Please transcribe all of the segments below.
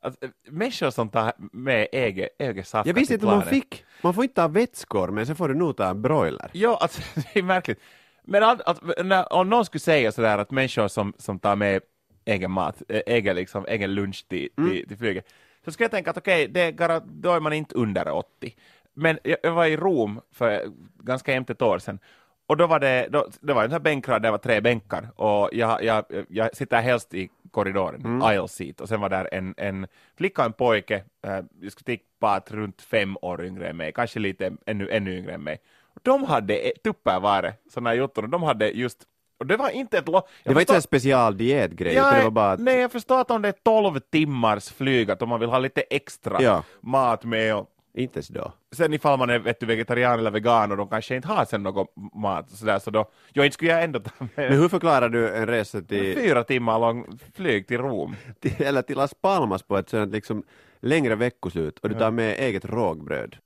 att, äh, människor som tar med eget, eget saft Jag visste inte om man planet. fick, man får inte ta vätskor men sen får du nog ta en broiler. Ja, alltså, det är märkligt. Men att, att, när, om någon skulle säga sådär att människor som, som tar med egen mat, egen, liksom, egen lunch till, till, till flyget, så skulle jag tänka att okej, det gara- då är man inte under 80. Men jag, jag var i Rom för ganska jämnt ett år sedan, och då var det, då, det var en sån här bänkrad, det var tre bänkar, och jag, jag, jag sitter helst i korridoren, aisle seat, och sen var där en, en flicka och en pojke, äh, jag skulle tippa att runt fem år yngre än mig, kanske lite ännu, ännu yngre än mig. Och de hade e- tupperware, sådana här jotton, och de hade just, och det var inte ett lo- Det var inte en special dietgrej, utan det var bara att, Nej, jag förstår att om det är 12 timmars flyg, att om man vill ha lite extra Ja. mat med och inte ens då. sen ifall man är vet du, vegetarian eller vegan och de kanske inte har sen någon mat sådär, så då, jag inte skulle jag ändå ta med Men hur förklarar du en resa till, fyra timmar lång flyg till Rom. till, eller till Las Palmas på ett sånt liksom längre veckoslut och du tar med eget rågbröd?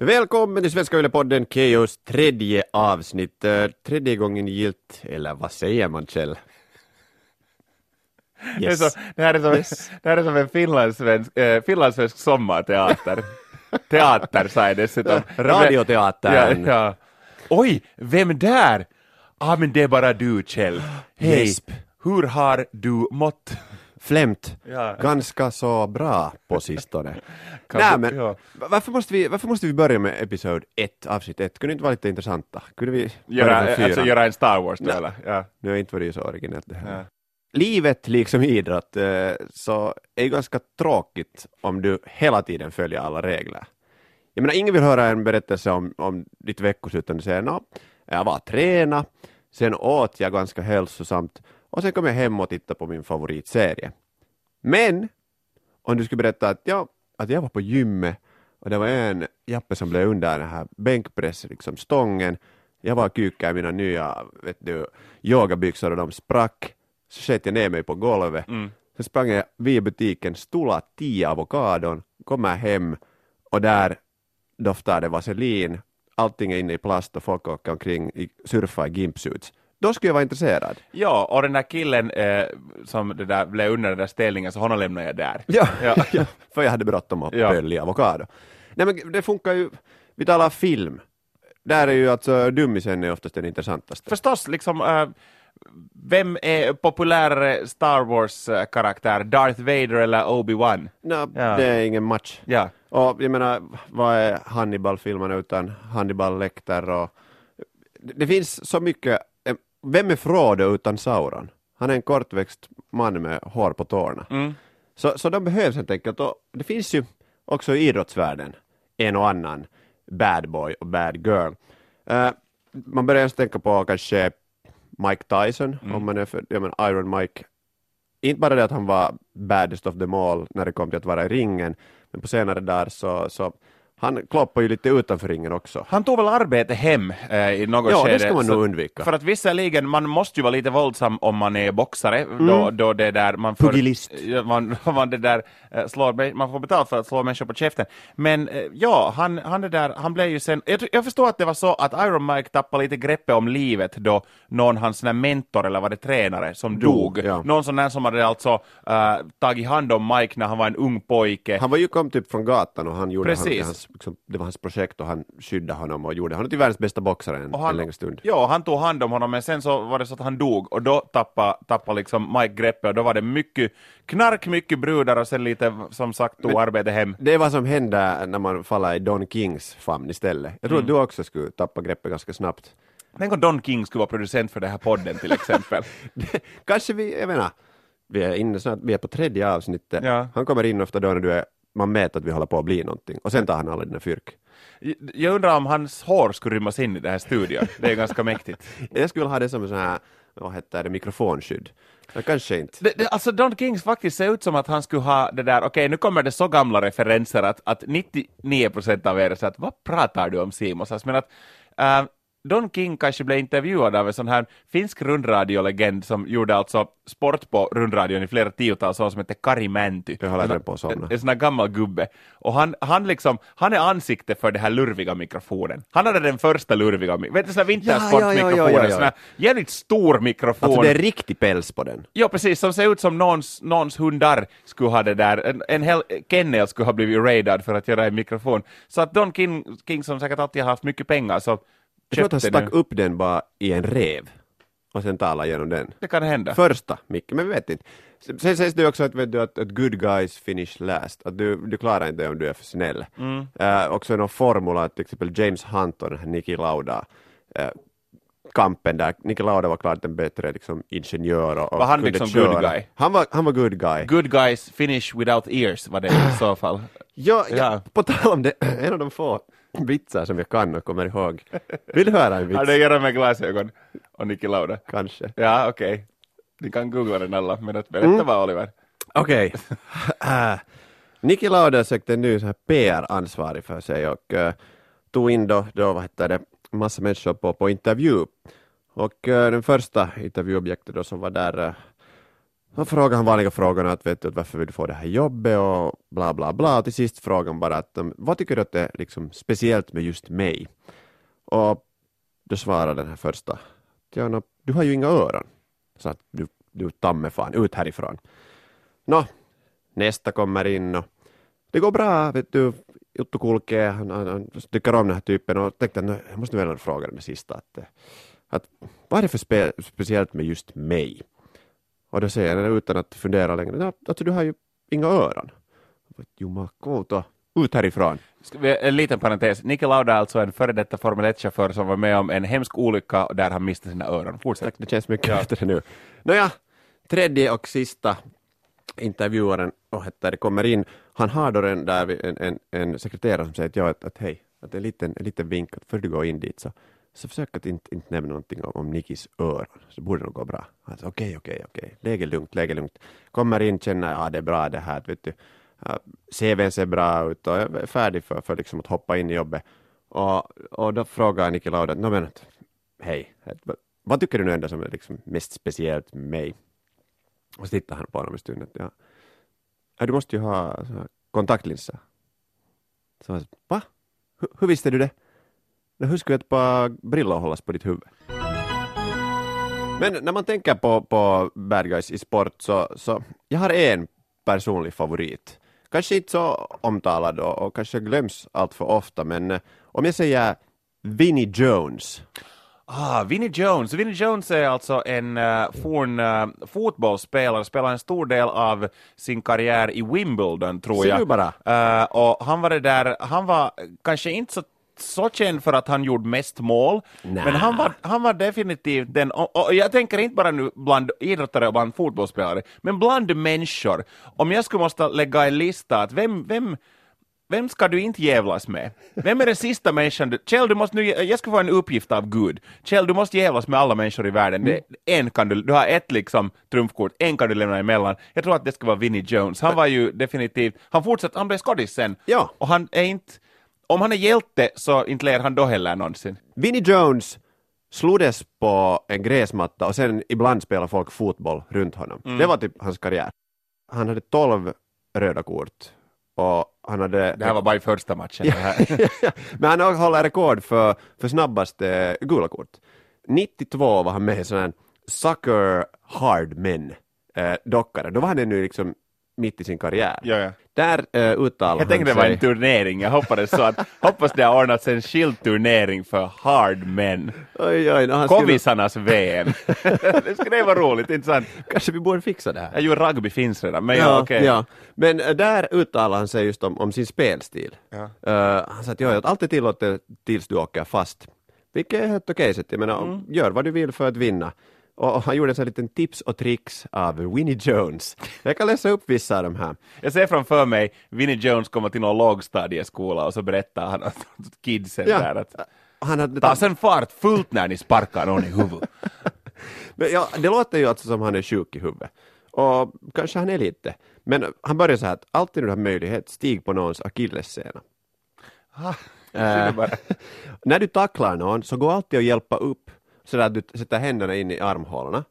Välkommen till Svenska Yle-podden, Keos tredje avsnitt. Eh, Tredje gången gilt, eller vad säger man Kjell? Det, är så, det, här är som, Yes. det här är som en finlandssvensk, eh, finlandssvensk sommarteater. Teater sa jag dessutom. Radioteatern. Ja, ja. Oj, vem där? Ah, men det är bara du Kjell. Hej, Gäsp. hur har du mått? Flämt. Ja. Ganska så bra på sistone. Kan Nej, men ja. varför, måste vi, varför måste vi börja med episod 1, avsnitt 1? Kunde det inte vara lite intressanta? Kunde vi börja Göra, alltså göra en Star Wars då, Nej. eller? Ja. Nu har inte varit så originellt det här. Ja. Livet liksom idrott eh, så är det ganska tråkigt om du hela tiden följer alla regler. Jag menar, ingen vill höra en berättelse om, om ditt veckoslut utan du säger no, jag var träna, sen åt jag ganska hälsosamt och sen kom jag hem och tittade på min favoritserie. Men om du skulle berätta att, ja, att jag var på gymmet och det var en jappe som blev under den här bänkpress, liksom stången. Jag var kuka i mina nya vet du, yogabyxor och de sprack. Så sket jag ner mig på golvet. Mm. Så sprang jag vid butiken, stula tio avokadon, kommer hem och där doftar det vaselin, allting är inne i plast och folk åker omkring i surfar i gimpsuits. Då skulle jag vara intresserad. ja, och den där killen eh, som det där blev under den där ställningen, så honom lämnar jag där. Ja, Ja. ja. för jag hade bråttom att Ja. pölja avokado. Nej men det funkar ju, vi talar film. Där är ju alltså dummisen är oftast den intressantaste. Förstås, liksom, eh, vem är populärare Star Wars-karaktär, Darth Vader eller Obi-Wan? Nå, Ja. Det är ingen match. Ja. Och jag menar, vad är Hannibal-filmerna utan Hannibal Lecter och det, finns så mycket, vem är Frodo utan Sauron? Han är en kortväxt man med hår på tårna. Mm. Så, så de behövs helt enkelt och det finns ju också i idrottsvärlden en och annan bad boy och bad girl. Eh, man börjar ens tänka på kanske Mike Tyson, om man är för, jag menar Iron Mike. Inte bara det att han var baddest of them all när det kom till att vara i ringen, men på senare dagar så, så han kloppar ju lite utanför ringen också. Han tog väl arbete hem eh, i något Ja, skede. det ska man nog undvika. För att visserligen, man måste ju vara lite våldsam om man är boxare, då, då det där man får, Pugilist. Ja, man, man, det där, eh, slår, man får betalt för att slå människor på käften. Men eh, ja, han, han, det där, han blev ju sen, jag, jag förstår att det var så att Iron Mike tappade lite greppet om livet då någon hans mentor, eller var det tränare, som Dog, dog. ja. Någon sån där som hade alltså eh, tagit hand om Mike när han var en ung pojke. Han var ju kom typ från gatan och han gjorde Precis. hans, liksom, det var hans projekt och han skyddade honom och gjorde honom till världens bästa boxare en, han- en längre stund. Ja, han tog hand om honom, men sen så var det så att han dog och då tappade, tappade liksom Mike greppet och då var det mycket knark, mycket brudar och sen lite, som sagt, tog arbetet hem. Det är vad som händer när man faller i Don Kings famn istället. Jag tror Mm. att du också skulle tappa greppet ganska snabbt. Tänk om Don King skulle vara producent för den här podden till exempel. Kanske vi, jag menar, vi är inne snart, vi är på tredje avsnittet. Ja. Han kommer in ofta då när du är, man mäter att vi håller på att bli någonting och sen tar han alla dina fyrk. Jag undrar om hans hår skulle rymmas in i den här studion. Det är ganska mäktigt. Jag skulle ha det som en sån här, vad heter det, mikrofonskydd. Men kanske inte. Det, det, alltså Don Kings faktiskt ser ut som att han skulle ha det där, okej nu kommer det så gamla referenser att, att 99% av er säger att vad pratar du om Simon? Men att äh, Don King kanske blev intervjuad av en sån här finsk rundradiolegend som gjorde alltså sport på rundradion i flera tiotals år som heter Kari Mänty. Jag håller på att somna. En, sån här gammal gubbe. Och han, han liksom, han är ansikte för den här lurviga mikrofonen. Han hade den första lurviga. Vet du sån här vintersportmikrofonen? Ja, ja, ja, ja. Sån här jävligt stor mikrofon. Alltså det är riktig päls på den. Ja, precis, som ser ut som någons, någons hundar skulle ha det där, en, en hel kennel skulle ha blivit raidad för att göra en mikrofon. Så att Don King, King som säkert alltid har haft mycket pengar, så Jag tror att han stack nu. upp den bara i en rev och sen talade genom den. Det kan hända. Första micken, men vi vet inte. Sen sägs det också att, vet du, att, att good guys finish last, att du, du klarar inte om du är för snäll. Mm. Eh, också någon formula, till exempel James Hunt och den här Niki Lauda eh, kampen där, Niki Lauda var klart en bättre liksom, ingenjör och Var han kunde liksom köra. good guy? Han var, han var good guy. Good guys finish without ears var det i så fall. Ja, ja. Ja. på tal om det, en av de få vitsar som jag kan och kommer ihåg. Vill du höra en vits? Har det att göra med glasögon och Niki Lauda? Kanske. Ja, okej. Ni kan googla den alla, men berätta Mm. Oliver. Okej. Äh, Niki Lauda sökte en ny PR-ansvarig för sig och uh, tog in då, då vad heter det, massa människor på, på intervju. Och eh, den första intervjuobjektet då som var där, uh, så frågade han vanliga frågorna att vet du, varför vill du få det här jobbet och bla bla bla. Och till sist frågan bara att um, vad tycker du att det är liksom speciellt med just mig? Och då svarade den här första, du har ju inga öron. Så att du, du tamme fan, ut härifrån. Nå, nästa kommer in och det går bra, vet du. Juttu kulkee, han, han, han tycker om den här typen och tänkte att jag måste väl fråga den sista att, eh, att vad är det för spe, speciellt med just mig? Och då säger den utan att fundera längre, "Nå, alltså du har ju inga öron. Ut härifrån. Vi- En liten parentes. Niki Lauda är alltså en före detta Formel 1-chaufför som var med om en hemsk olycka där han miste sina öron. Fortsätt. Tack, det känns mycket bättre nu. Nåja, tredje och sista intervjuaren och heter, kommer in. Han har då en, där en, en, en sekreterare som säger att, ja, att, att hej, att en liten, en liten vink att för du går in dit så, så försök att inte, inte nämna någonting om, om Nikis öron, så borde det nog gå bra. Alltså, Okej, okej, okej, läge lugnt, läge lugnt. Kommer in, känner ja det är bra det här, vet du. Ja, CVn ser bra ut och jag är färdig för, för liksom att hoppa in i jobbet. Och, och då frågar Niki Lauda, no, men, hej, vad- tycker du nu ändå som är liksom mest speciellt med mig? Och så tittar han på honom en stund. Ja, ja, du måste ju ha kontaktlinser. Så, va? H hur visste du det? "Nå, Hur skulle ett par brillor hållas på ditt huvud? Men när man tänker på, på bad guys i sport så, så jag har en personlig favorit. Kanske inte så omtalad och, och kanske glöms allt för ofta men eh, om jag säger Vinnie Jones. Ah, Vinnie Jones. Vinnie Jones är alltså en uh, forn uh, fotbollsspelare, spelar en stor del av sin karriär i Wimbledon tror jag. bara. Eh, och han var det där, han var kanske inte så så känd för att han gjorde mest mål, Nä. men han var, han var definitivt den, och, och jag tänker inte bara nu bland idrottare och bland fotbollsspelare, men bland människor. Om jag skulle måste lägga en lista, att vem, vem, vem ska du inte jävlas med? Vem är den sista människan du... Kjell, du måste nu, jag ska få en uppgift av Gud. Kjell, du måste jävlas med alla människor i världen. Det, en kan du, du har ett liksom trumfkort, en kan du lämna emellan. Jag tror att det ska vara Vinnie Jones. Han var ju definitivt, han fortsatte, han blev skådis sen. Ja. Och han är inte, om han är hjälte så inte ler han då heller någonsin. Vinnie Jones slogs på en gräsmatta och sen ibland spelade folk fotboll runt honom. Det var typ hans karriär. Han hade 12 röda kort och han hade... Det här var bara i första matchen. Men han håller rekord för, för snabbaste gula kort. 92 var han med i sån här Sucker Hard Men eh, dockare. Då var han ännu liksom mitt i sin karriär. Ja, ja. Där eh, uttalade Jag tänkte det var en turnering, jag hoppades så att, hoppas det har ordnats en skild turnering för hard men. Oj, oj, no, han skulle... Kovisarnas VM. det skulle vara roligt, inte sant? Kanske vi borde fixa det här. Jag gjorde rugby finns redan, men ja, okej. ja. Men äh, där uttalar han sig just om, om sin spelstil. Ja. Uh, han sa att ja, allt är tillåtet tills du åker fast. Vilket är helt okej sätt. Jag menar, Mm. gör vad du vill för att vinna. Och, och han gjorde en sån här liten tips och tricks av Winnie Jones. Jag kan läsa upp vissa av de här. Jag ser framför mig Vinnie Jones komma till någon lågstadieskola och så berättar han åt kidsen där att Han hade ta sen fart fullt när ni sparkar någon i huvudet. Men ja, det låter ju alltså som han är sjuk i huvudet. Och kanske han är lite. Men han börjar så här att alltid när du har möjlighet, stig på någons akillessena. Bara. När du tacklar någon så går alltid att hjälpa upp så att du sätter händerna in i armhålorna.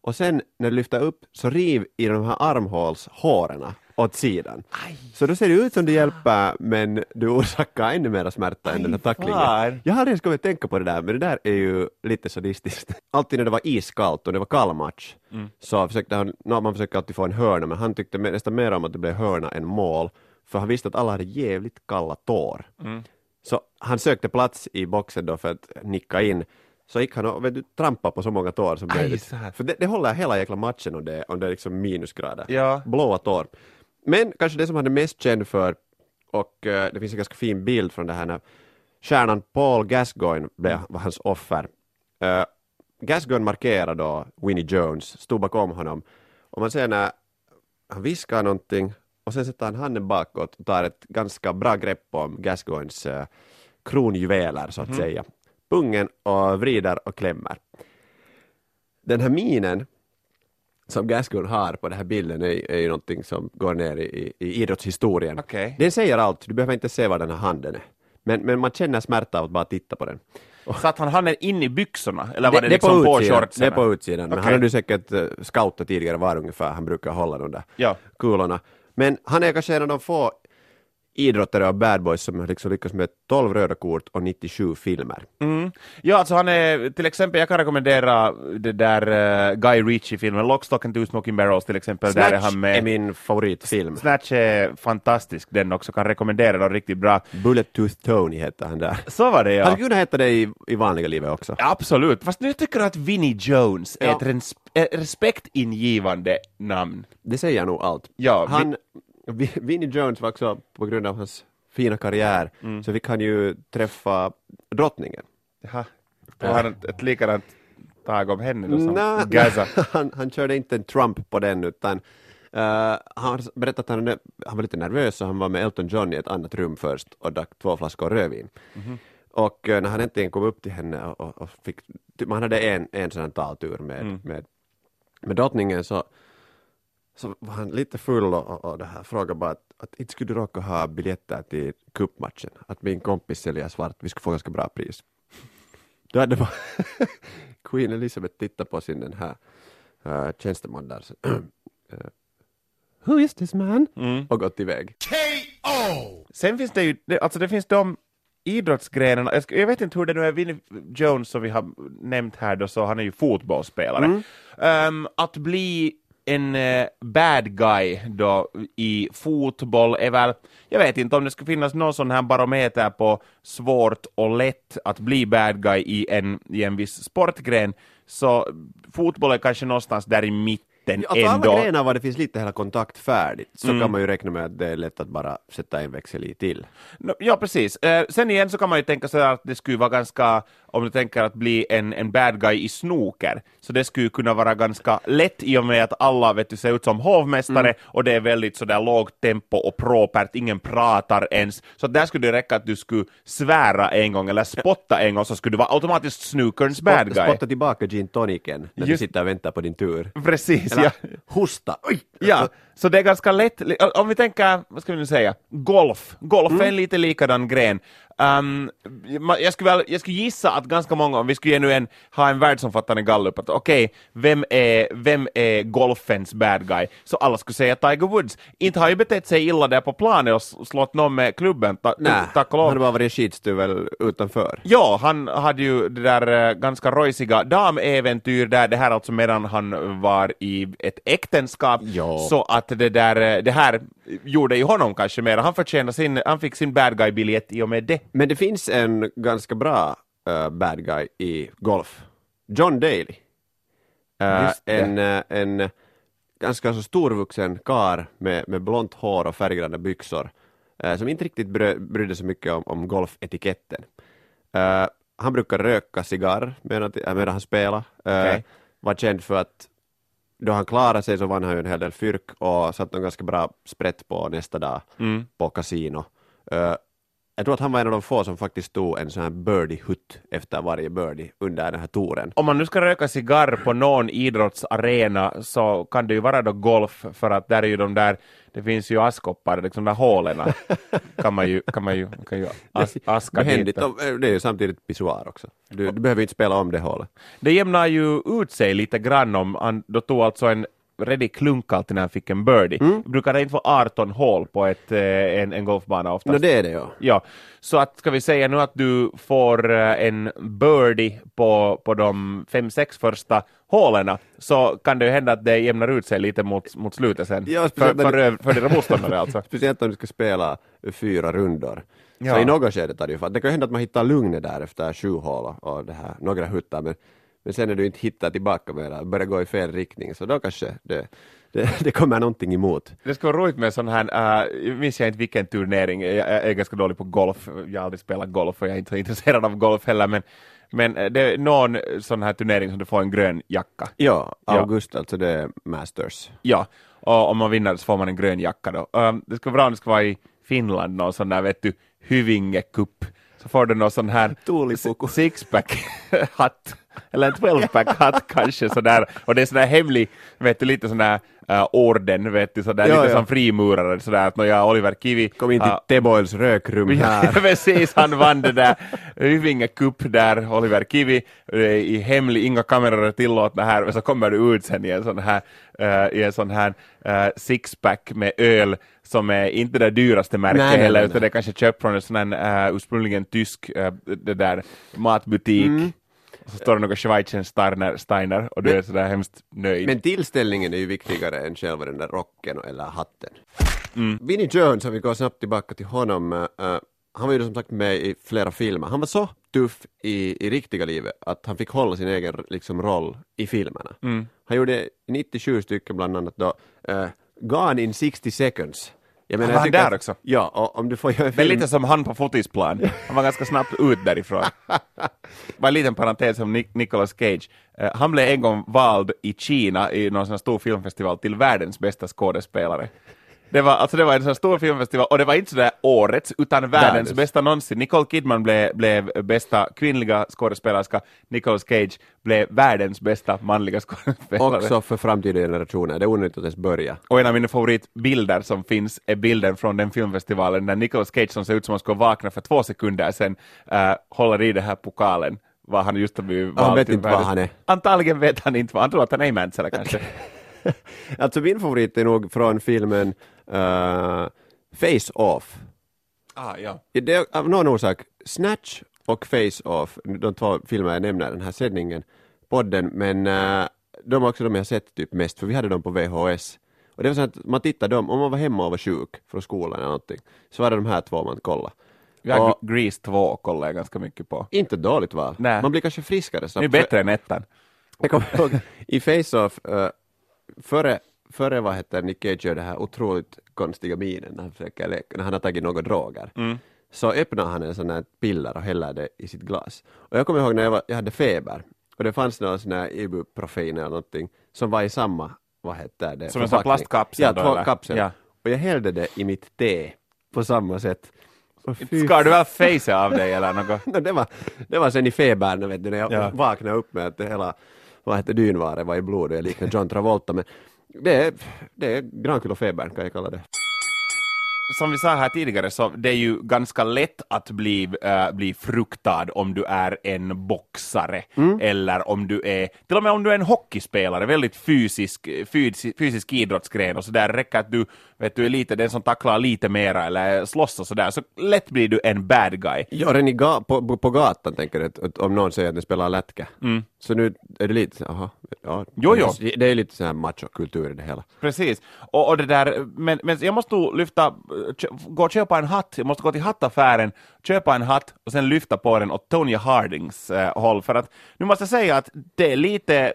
Och sen när du lyfter upp så riv i de här armhålshåren åt sidan. Så då ser det ut som du hjälper men du orsakar ännu mer smärta än den här tacklingen. fan. Jag har aldrig kommit tänka på det där men det där är ju lite sadistiskt. Alltid när det var iskallt och det var kall match så försökte han, no, man försökte alltid få en hörna men han tyckte nästan mer om att det blev hörna än mål för han visste att alla hade jävligt kalla tår. Så han sökte plats i boxen då för att nicka in. Så gick han och vet du, trampade på så många tår som möjligt. För det, det håller hela jäkla matchen om det, om det är liksom minusgrader. Ja. Blåa tår. Men kanske det som han är mest känd för, och eh, det finns en ganska fin bild från det här när stjärnan Paul Gascoigne blev, var hans offer. Uh, Gascoigne markerade då Winnie Jones, stod bakom honom. Och man ser när han viskar någonting och sen sätter han handen bakåt och tar ett ganska bra grepp om Gascoignes uh, kronjuveler så att säga. Pungen och vrider och klämmer. Den här minen som Gascoigne har på den här bilden är, är ju någonting som går ner i, i, idrottshistorien. Okej. Den säger allt, du behöver inte se var den här handen är. Men, men man känner smärta av att bara titta på den. Satt han handen in i byxorna? Eller var det, det, liksom på, på shortsen? det är på utsidan. Men Okej. han hade ju säkert uh, scoutat tidigare var ungefär han brukar hålla de där Ja. kulorna. Men han är kanske en av de få idrottare och bad boys som liksom lyckats med 12 röda kort och 97 filmer. Mm. Ja, alltså han är, till exempel, jag kan rekommendera det där uh, Guy Ritchie-filmen, Lock, Stock and Two Smoking Barrels till exempel, där är Snatch han med. är min favoritfilm. Snatch är fantastisk den också, kan rekommendera den riktigt bra. Bullet Tooth Tony heter han där. Så var det ja. Han kunna heta det i, i vanliga livet också. Absolut, fast nu tycker jag att Vinnie Jones är Ja. ett res- eh, respektingivande namn. Det säger nog allt. Ja, han, Vi- Vinnie Jones var också på grund av hans fina karriär Mm. så fick han ju träffa drottningen. Jaha, och han ett, likadant tag om henne då som Gaza. han, han körde inte en Trump på den utan eh, han berättade att han, han var lite nervös och han var med Elton John i ett annat rum först och drack två flaskor rödvin. Mhm. Och eh, när han äntligen kom upp till henne och, och, fick, typ, man hade en, en sån taltur med, Mm. med, med drottningen så, så var han lite full och, och, och det här frågade bara att, att inte skulle du råka ha biljetter till cupmatchen, att min kompis säljer svart, vi skulle få ganska bra pris. Då hade bara Queen Elizabeth tittat på sin den här uh, tjänsteman där. Så, eh, Who is this man? Mm. Och gått iväg. Sen finns det ju, det, alltså det finns de idrottsgrenarna, jag, vet inte hur det nu är, Vinnie Jones som vi har nämnt här då, så han är ju fotbollsspelare. Ehm, att bli en eh, bad guy då i fotboll är väl, jag vet inte om det skulle finnas någon sån här barometer på svårt och lätt att bli bad guy i en, i en viss sportgren, så fotboll är kanske någonstans där i mitten Alltså ändå. alla grenar var det finns lite hela kontakt färdigt så kan man ju räkna med att det är lätt att bara sätta en växel i till. No, ja, precis. Eh, sen igen så kan man ju tänka sig att det skulle vara ganska, om du tänker att bli en, en bad guy i snooker, så det skulle kunna vara ganska lätt i och med att alla vet du, ser ut som hovmästare och det är väldigt sådär lågt tempo och propert, ingen pratar ens. Så där skulle det räcka att du skulle svära en gång eller spotta en gång så skulle du vara automatiskt snookerns bad guy. Spotta tillbaka gin tonicen när Just- du sitter och väntar på din tur. Precis, Eller ja. hosta. Oj! Ja, så det är ganska lätt. Om vi tänker, vad ska vi nu säga, golf. Golf är en lite likadan gren. Um, jag, skulle väl, jag skulle gissa att ganska många, om vi skulle nu en, ha en världsomfattande gallup, att okej, vem, är, vem är golfens bad guy? Så alla skulle säga Tiger Woods. Inte har ju betett sig illa där på planen och slått någon med klubben, ta, Nej, tack och han lov. hade bara varit skitstuvel utanför. Ja, han hade ju det där eh, ganska rojsiga damäventyr där, det här alltså medan han var i ett äktenskap, Ja. så att det där, eh, det här gjorde ju honom kanske mer, han förtjänade sin, han fick sin bad guy-biljett i och med det. Men det finns en ganska bra eh, bad guy i golf. John Daly. Det. en, eh, en ganska så storvuxen kar med, med blont hår och färgglada byxor som inte riktigt brö, brydde sig mycket om, om golfetiketten. Han brukar röka cigarr medan, medan han spelade. Eh, Okej. Var känd för att då han klarade sig så vann han ju en hel del fyrk och satte en ganska bra sprätt på nästa dag Mm. på kasino. Eh, jag tror att han var en av de få som faktiskt tog en sån här birdie-hutt efter varje birdie under den här touren. Om man nu ska röka cigarr på någon idrottsarena så kan det ju vara då golf, för att där är ju de där, det finns ju askkoppar, liksom de där hålen kan man ju, kan man ju, kan ju as, aska Behändigt. dit. Det är ju samtidigt pissoar också. Du, du behöver inte spela om det hålet. Det jämnar ju ut sig lite grann om han då tog alltså en redig klunk alltid när han fick en birdie. Mm. Brukar det inte få 18 hål på ett, eh, en, en golfbana oftast? Nå det är det ja. Ja, så att ska vi säga nu att du får eh, en birdie på, på de fem, sex första hålen så kan det ju hända att det jämnar ut sig lite mot, mot slutet sen. Ja, för, för, du- för dina motståndare alltså. Speciellt om du ska spela fyra rundor. Ja. Så i något skede tar det ju för Det kan ju hända att man hittar lugnet där efter sju hål och det här, några huttar men, men sen när du inte hittar tillbaka det, börjar gå i fel riktning så då kanske det, det, det kommer någonting emot. Det skulle vara roligt med sån här, uh, minns jag inte vilken turnering, jag, är ganska dålig på golf, jag har aldrig spelat golf och jag är inte så intresserad av golf heller, men, men eh, det är någon sån här turnering som du får en grön jacka. Ja, Ja. August alltså det är Masters. Ja, och om man vinner så får man en grön jacka då. Um, det skulle vara bra om det skulle vara i Finland, någon sån där vet du, Hyvinge Cup, så får du någon sån här Tuulipuku. eller en 12-pack hatt kanske sådär, och det är sån där hemlig, vet du, lite sån där uh, orden, vet du, sådär, Ja, lite ja. som frimurare, sådär att nåja, Oliver Kivi Kom in till ah, Teboils rökrum Ja, här. precis, han vann det där Hyvinge Cup där, Oliver Kivi, eh, i hemlig, inga kameror är tillåtna här, och så kommer du ut sen i en sån här, eh, i en sån här eh, sixpack med öl som är inte det dyraste märket Nej, heller, nej, utan nej. det är kanske köpt från en sån här uh, ursprungligen tysk uh, det där matbutik. Mm. Och så står det något Schweizersteiner Steiner, och du är sådär hemskt nöjd. Men tillställningen är ju viktigare än själva den där rocken eller hatten. Mm. Vinnie Jones, om vi går snabbt tillbaka till honom, eh, han var ju som sagt med i flera filmer. Han var så tuff i, i riktiga livet att han fick hålla sin egen liksom, roll i filmerna. Mm. Han gjorde 97 stycken bland annat då, uh, Gone in 60 seconds. Jag var jag han tycker där att- också? Ja, och om du får göra en Det är film... lite som han på fotisplan. Han var ganska snabbt ut därifrån. Bara en liten parentes om Nic- Nicolas Cage. Eh, han blev en gång vald i Kina i någon sån stor filmfestival till världens bästa skådespelare. Det var, alltså det var en sån stor filmfestival, och det var inte sådär årets, utan världens, Världens. bästa någonsin. Nicole Kidman blev, blev bästa kvinnliga skådespelerska, Nicolas Cage blev världens bästa manliga skådespelare. Också för framtida generationer, det är onödigt att ens börja. Och en av mina favoritbilder som finns är bilden från den filmfestivalen när Nicolas Cage som ser ut som han skulle vakna för två sekunder sedan äh, håller i den här pokalen. Vad han just har blivit Han vald vet till inte vad han är. Antagligen vet han inte vad, han tror att han är i Mäntsälä kanske. Alltså min favorit är nog från filmen eh, Face Off. ah, ja. Det är av någon orsak, Snatch och Face Off, de två filmer jag nämner den här sändningen, podden, men eh, de är också de jag har sett typ mest, för vi hade dem på VHS. Och det var så att man tittade dem, om man var hemma och var sjuk från skolan eller någonting, så var det de här två man kollade. Har Och- Grease 2 kollar jag ganska mycket på. Inte dåligt val. Nej. Man blir kanske friskare. Det är snabbt. bättre än ettan. Jag kommer ihåg i Face-Off, uh, före, före vad heter Nick Cage gör det här otroligt konstiga minen när han, försöker leka, när han har tagit några droger. Mm. Så öppnar han en sån här piller och häller det i sitt glas. Och jag kommer ihåg när jag, var, jag hade feber och det fanns någon sån här ibuprofen eller någonting som var i samma, vad heter det? Som en sån plastkapsel Ja, två kapsel. Ja. Och jag hällde det i mitt te på samma sätt. Och fy Ska du väl face av dig eller något? No, det, var, det var sen i febern, vet du, när jag Ja. vaknade upp med att det hela vad heter dynvaret var i blod och jag liknade John Travolta. Men det är, det är grankulofebern kan jag kalla det. som vi sa här tidigare, så det är ju ganska lätt att bli, äh, bli fruktad om du är en boxare, Mm. eller om du är, till och med om du är en hockeyspelare, väldigt fysisk, fysisk, fysisk idrottsgren, och så där räcker att du, vet du, är lite den som tacklar lite mera, eller slåss och sådär, så lätt blir du en bad guy. Ja, redan i på, på, gatan tänker att om någon säger att den spelar lätka. Så nu är det lite, aha, ja. Jo, jo. Det är lite sån här machokultur i det hela. Precis, och, och det där, men, men jag måste lyfta, gå och köpa en hatt, jag måste gå till hattaffären, köpa en hatt och sen lyfta på den åt Tonya Hardings eh, håll, för att nu måste jag säga att det är lite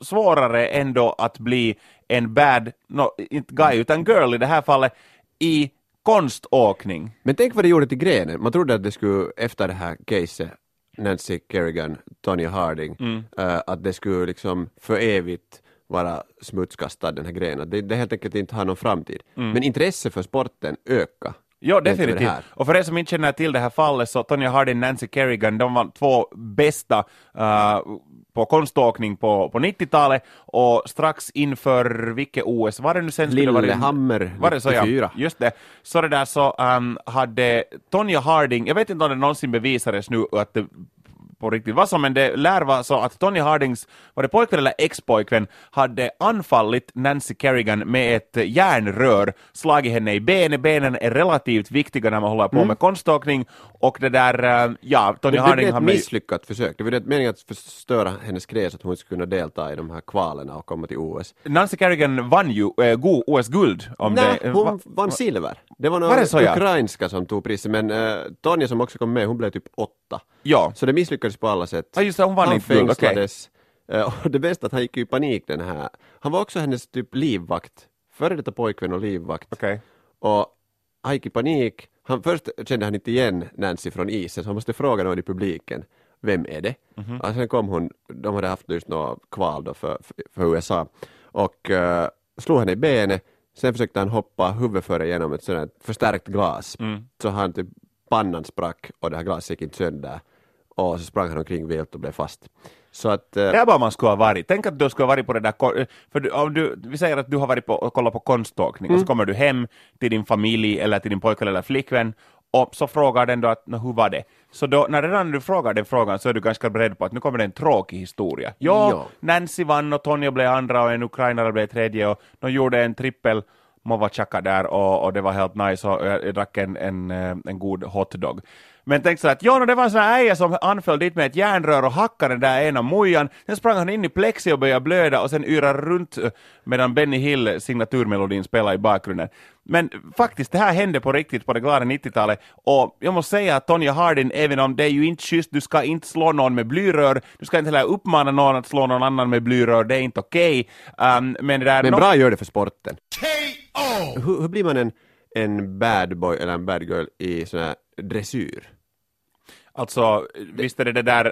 svårare ändå att bli en bad, no, inte guy, utan girl i det här fallet, i konståkning. Men tänk vad det gjorde till grenen. Man trodde att det skulle, efter det här caset, Nancy Kerrigan, Tonya Harding, eh, att det skulle liksom för evigt vara smutskastad den här grenen. Att Det, det helt enkelt inte har någon framtid. Men intresset för sporten ökar. Vad definitivt. Och för er som inte känner till det här fallet så Tonya Harding Nancy Kerrigan, de var två bästa uh, på konståkning på, på 90-talet och strax inför vilket OS var det nu sen? Lillehammer Var det så ja? 94. Just det. Så det där så um, hade Tonya Harding, jag vet inte om det någonsin bevisades nu att det på riktigt var så, men det lär vara så att Tony Hardings, var det pojkvän eller ex-pojkvän, hade anfallit Nancy Kerrigan med ett järnrör, slagit henne i benet. Benen är relativt viktiga när man håller på med konståkning och det där, eh, ja, Tony Mm. Det Harding blev ett hamnade misslyckat försök. Det var det meningen att förstöra hennes knä så att hon skulle kunna delta i de här kvalerna och komma till OS. Nancy Kerrigan vann ju äh, go OS-guld om Nej, det. hon va- vann silver. Det var Var några det så, ja? ukrainska som tog priset, men uh, Tonja som också kom med, hon blev typ åtta. Ja. Så det misslyckades på alla sätt. Ja, just det, hon vann han okej. fängslades. Eh, och det bästa att han gick i panik den här. Han var också hennes typ livvakt. Före detta pojkvän och livvakt. Okej. Och han gick i panik. Han, först kände han inte igen Nancy från isen, så han måste fråga någon i publiken. Vem är det? Mhm. Och sen kom hon, de hade haft just något kval då för, för, USA. Och eh, slog henne i benet. Sen försökte han hoppa huvudet före genom ett sådant förstärkt glas. Mm. Så han typ, pannan sprack och det här glaset gick inte sönder. Och så sprang han omkring vilt och blev fast. Så att... eh, Det är bara man skulle ha varit. Tänk att du skulle ha varit på det där, för du, om du, vi säger att du har varit på och kollat på konståkning Mm. och så kommer du hem till din familj eller till din pojkvän eller flickvän och så frågar den då att "Nå, hur var det? Så då, när redan du frågar den frågan så är du ganska beredd på att nu kommer det en tråkig historia. Ja, Ja. Nancy vann och Tonja blev andra och en ukrainare blev tredje och de gjorde en trippel Movachaka där och, och det var helt nice och jag, jag drack en, en, eh, en god hotdog. Men tänk så att ja, no, det var en sån här äja som anföll dit med ett järnrör och hackade den där ena mojan. Sen sprang han in i plexi och började blöda och sen yrade runt medan Benny Hill signaturmelodin spelade i bakgrunden. Men faktiskt, det här hände på riktigt på det glada 90-talet och jag måste säga att Tonya Harding, även om det är ju inte schysst, du ska inte slå någon med blyrör, du ska inte heller uppmana någon att slå någon annan med blyrör, det är inte okej. Um, men det där... Men bra gör det för sporten. Hur, hur blir man en, en bad boy eller en bad girl i sån här dressyr? Alltså, visst är det det där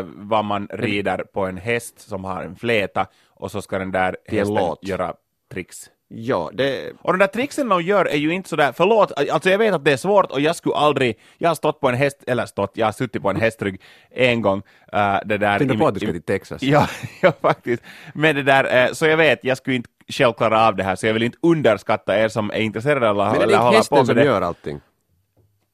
uh, vad man rider på en häst som har en fläta och så ska den där hästen låt. göra tricks. Ja, det... Och de där tricksen de gör är ju inte sådär, förlåt, alltså jag vet att det är svårt och jag skulle aldrig, jag har stått på en häst, eller stått, jag har suttit på en hästrygg en gång. Uh, det där, Tänkte på att du ska till Texas. Ja, ja faktiskt. Men det där, eh, så jag vet, jag skulle inte själv klara av det här, så jag vill inte underskatta er som är intresserade av Men är det eller håller på hästen med som det. gör allting?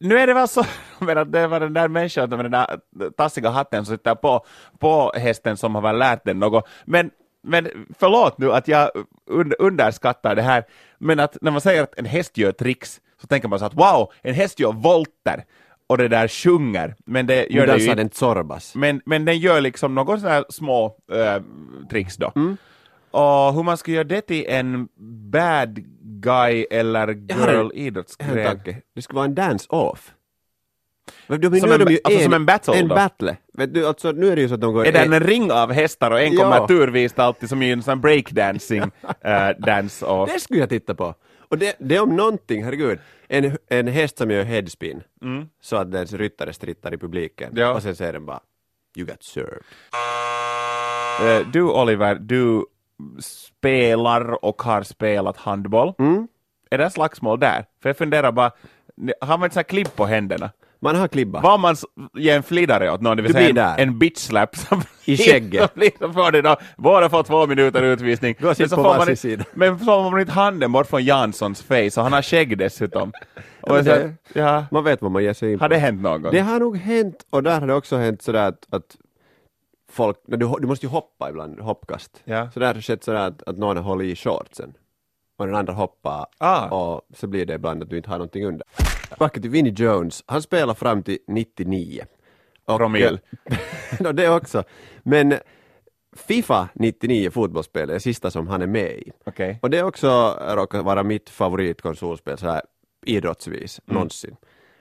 Nu är det väl så, men att det var den där människan med den där tassiga hatten som sitter på, på hästen som har väl lärt den något. Men, men förlåt nu att jag un, underskattar det här, men att när man säger att en häst gör tricks så tänker man så att wow, en häst gör volter och det där sjunger, men det gör det ju inte. den Zorbas. Men, men den gör liksom något sådana här små äh, tricks då. Och hur man ska göra det till en bad guy eller en- girl en tanke. Det skulle vara en dance-off. Men de- Som en de alltså som en battle En då? battle. Vet du, alltså nu är det ju så att de går... Är det en ring av hästar och en Ja. kommer turvis alltid som i en sån breakdancing uh, dance och... Det skulle jag titta på. Och det, det är om någonting, herregud, en, en häst som gör headspin så att dens ryttare strittar i publiken Mm. Ja. och sen säger den bara You got served. Eh, du Oliver, du spelar och har spelat handboll. Mm. Är det slagsmål där? För jag funderar bara, har man inte sån här klibb på händerna? Man har klibba. Vad man ger en flidare åt någon, det vill säga en, där. en bitch slap som I skägget. får det då, båda får två minuter utvisning. Men så på får man varsin inte- sida. Men så får man inte handen bort från Janssons face och han har skägg dessutom. Men så, det- ja, Man vet vad man ger sig in på. har det hänt någon gång? Det har nog hänt, och där har det också hänt sådär att, att folk, du, du måste ju hoppa ibland, hoppkast. Ja. Så där har det skett sådär att, att någon har hållit i shortsen och den andra hoppar Ah. och så blir det ibland att du inte har någonting under. Tillbaka till Vinnie Jones, han spelar fram till 99. Och, Promille. no, det också. Men Fifa 99 fotbollsspel är det sista som han är med i. Okej. Och det är också råkar vara mitt favoritkonsolspel så här idrottsvis Mm. någonsin.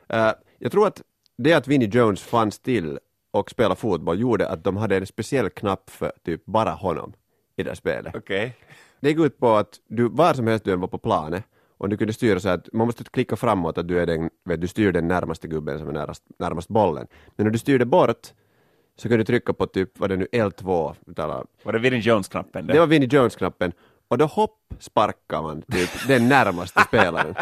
Eh, jag tror att det att Vinnie Jones fanns till och spelade fotboll gjorde att de hade en speciell knapp för typ bara honom i det spelet. Okej. Det gick ut på att du var som helst du än var på planen och du kunde styra så att man måste klicka framåt att du, är den, vet, du styr den närmaste gubben som är närmast, närmast bollen. Men när du styrde bort så kunde du trycka på typ, vad det nu, L2, eller Var det Vinnie Jones-knappen? det var Vinnie Jones-knappen och då hopp sparkar man typ den närmaste spelaren.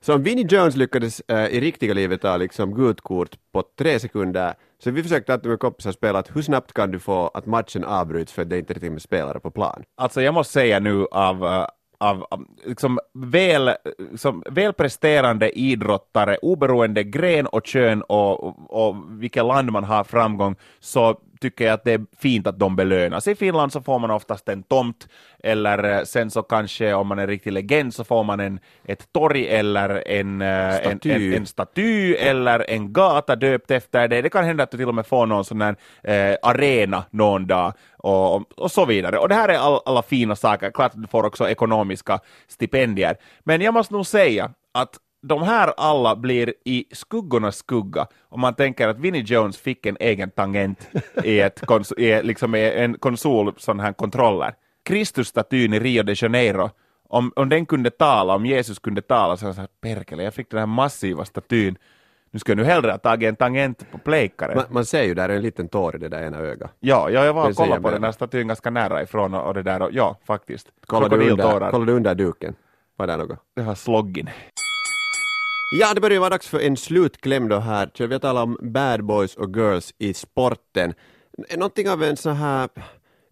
Så om Vinnie Jones lyckades äh, i riktiga livet ta liksom gult kort på tre sekunder, så vi försökte alltid med kompisar spela att hur snabbt kan du få att matchen avbryts för att det inte är riktigt med spelare på plan? Alltså jag måste säga nu av, eh, av, av liksom väl, liksom välpresterande idrottare, oberoende gren och kön och, och, och vilket land man har framgång, så tycker jag att det är fint att de belönas. I Finland så får man oftast en tomt, eller eh, sen så kanske om man är riktig legend så får man en, ett torg eller en staty. En, en, en staty eller en gata döpt efter det. Det kan hända att du till och med får någon sån här eh, arena någon dag och, och, och, så vidare. Och det här är all, alla fina saker. Klart att du får också ekonomiska stipendier. Men jag måste nog säga att de här alla blir i skuggornas skugga om man tänker att Vinnie Jones fick en egen tangent i, ett kons i, liksom en konsol, sån här kontroller. Kristusstatyn i Rio de Janeiro, om, om den kunde tala, om Jesus kunde tala, så jag perkele, jag fick den här massiva statyn. Nu ska jag nu hellre ha tagit en tangent på plejkaren. Man, man ser ju där en liten tår i det där ena ögat. Ja, ja jag var och kollade på den här statyn ganska nära ifrån och, och det där, och, ja faktiskt. Kollar du, under, kollar du under duken? Var det något? Det har sloggin. Ja, det börjar ju vara dags för en slutkläm då här. Vi har talat om bad boys och girls i sporten. Någonting av en så här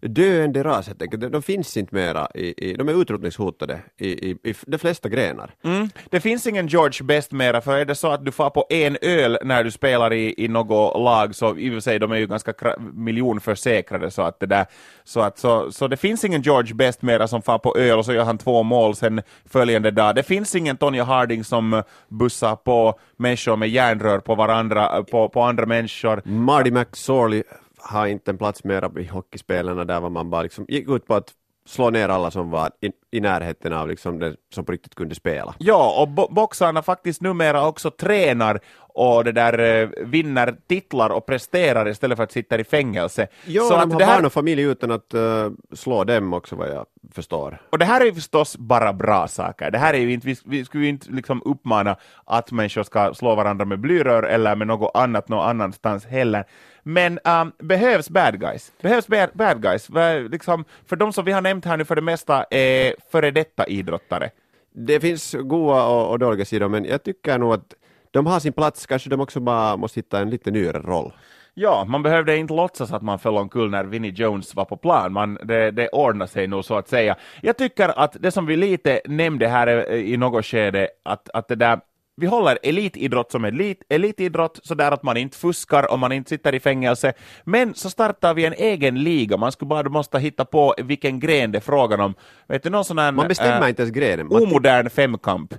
döende ras helt enkelt. De- De finns inte mera, i, i, de är utrotningshotade i, i, i de flesta grenar. Mm. Det finns ingen George Best mera, för är det så att du får på en öl när du spelar i, i något lag, så i och för sig de är ju ganska kra- miljonförsäkrade, så att det där, så att så, så det finns ingen George Best mera som får på öl och så gör han två mål sen följande dag. Det finns ingen Tonya Harding som bussar på människor med järnrör på varandra, på, på andra människor. Marty McSorley har inte en plats mera i hockeyspelarna där var man bara liksom gick ut på att slå ner alla som var i, i närheten av liksom den som på riktigt kunde spela. Ja, och bo boxarna faktiskt numera också tränar och det där eh, vinner titlar och presterar istället för att sitta i fängelse. Ja, så de att har det här, barn och familj utan att eh, slå dem också vad jag förstår. Och det här är ju förstås bara bra saker. Det här är ju inte, vi, vi skulle ju inte liksom uppmana att människor ska slå varandra med blyrör eller med något annat någon annanstans heller. Men um, behövs bad guys? Behövs bad, bad guys? Va- Liksom, för de som vi har nämnt här nu för det mesta är före detta idrottare. Det finns goda och, och dåliga sidor men jag tycker nog att de har sin plats, kanske de också bara måste hitta en lite nyare roll. Ja, man behövde inte låtsas att man föll omkull när Vinnie Jones var på plan. Man, det, det ordnar sig nog så att säga. Jag tycker att det som vi lite nämnde här eh, i något skede, att, att det där vi håller elitidrott som elit, elitidrott, så där att man inte fuskar och man inte sitter i fängelse. Men så startar vi en egen liga. Man skulle bara måste hitta på vilken gren det är frågan om. Vet du, någon sån här, Man bestämmer äh, inte ens grenen. Man omodern femkamp.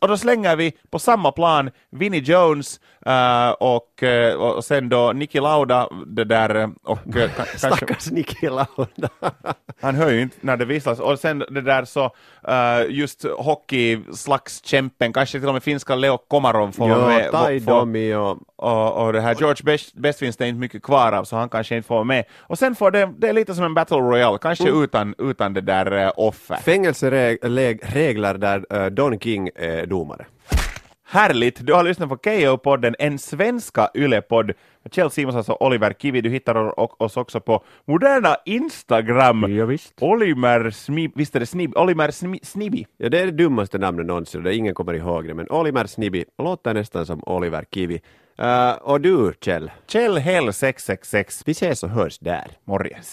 Och då slänger vi på samma plan Vinnie Jones eh, och, eh, och sen då Niki Lauda, det där, och Stackars Niki Lauda. han hör ju inte när det visslas, och sen det där så eh, just hockeyslagskämpen, kanske till och med finska Leo Komarov får vara med. Tai får- Domi och och, och det här George Best, Best finns det inte mycket kvar av, så han kanske inte får vara med. Och sen får det, det är lite som en Battle Royale, kanske utan, utan det där uh, offer. fängelseregler där eh, Don King är domare. Härligt! Du har lyssnat på KO-podden, en svenska YLE-podd med Kjell Simonsson och Oliver Kivi. Du hittar oss också på moderna Instagram. Ja, visst. Oliver Smib, visst är det Snib, Oliver Smi, Snibbi? Ja, det är det dummaste namnet någonsin och det ingen kommer ihåg det, men Oliver Snibbi låter nästan som Oliver Kivi. Eh, och du, Kjell, Kjell Hell 666. vi ses och hörs där. Morjens.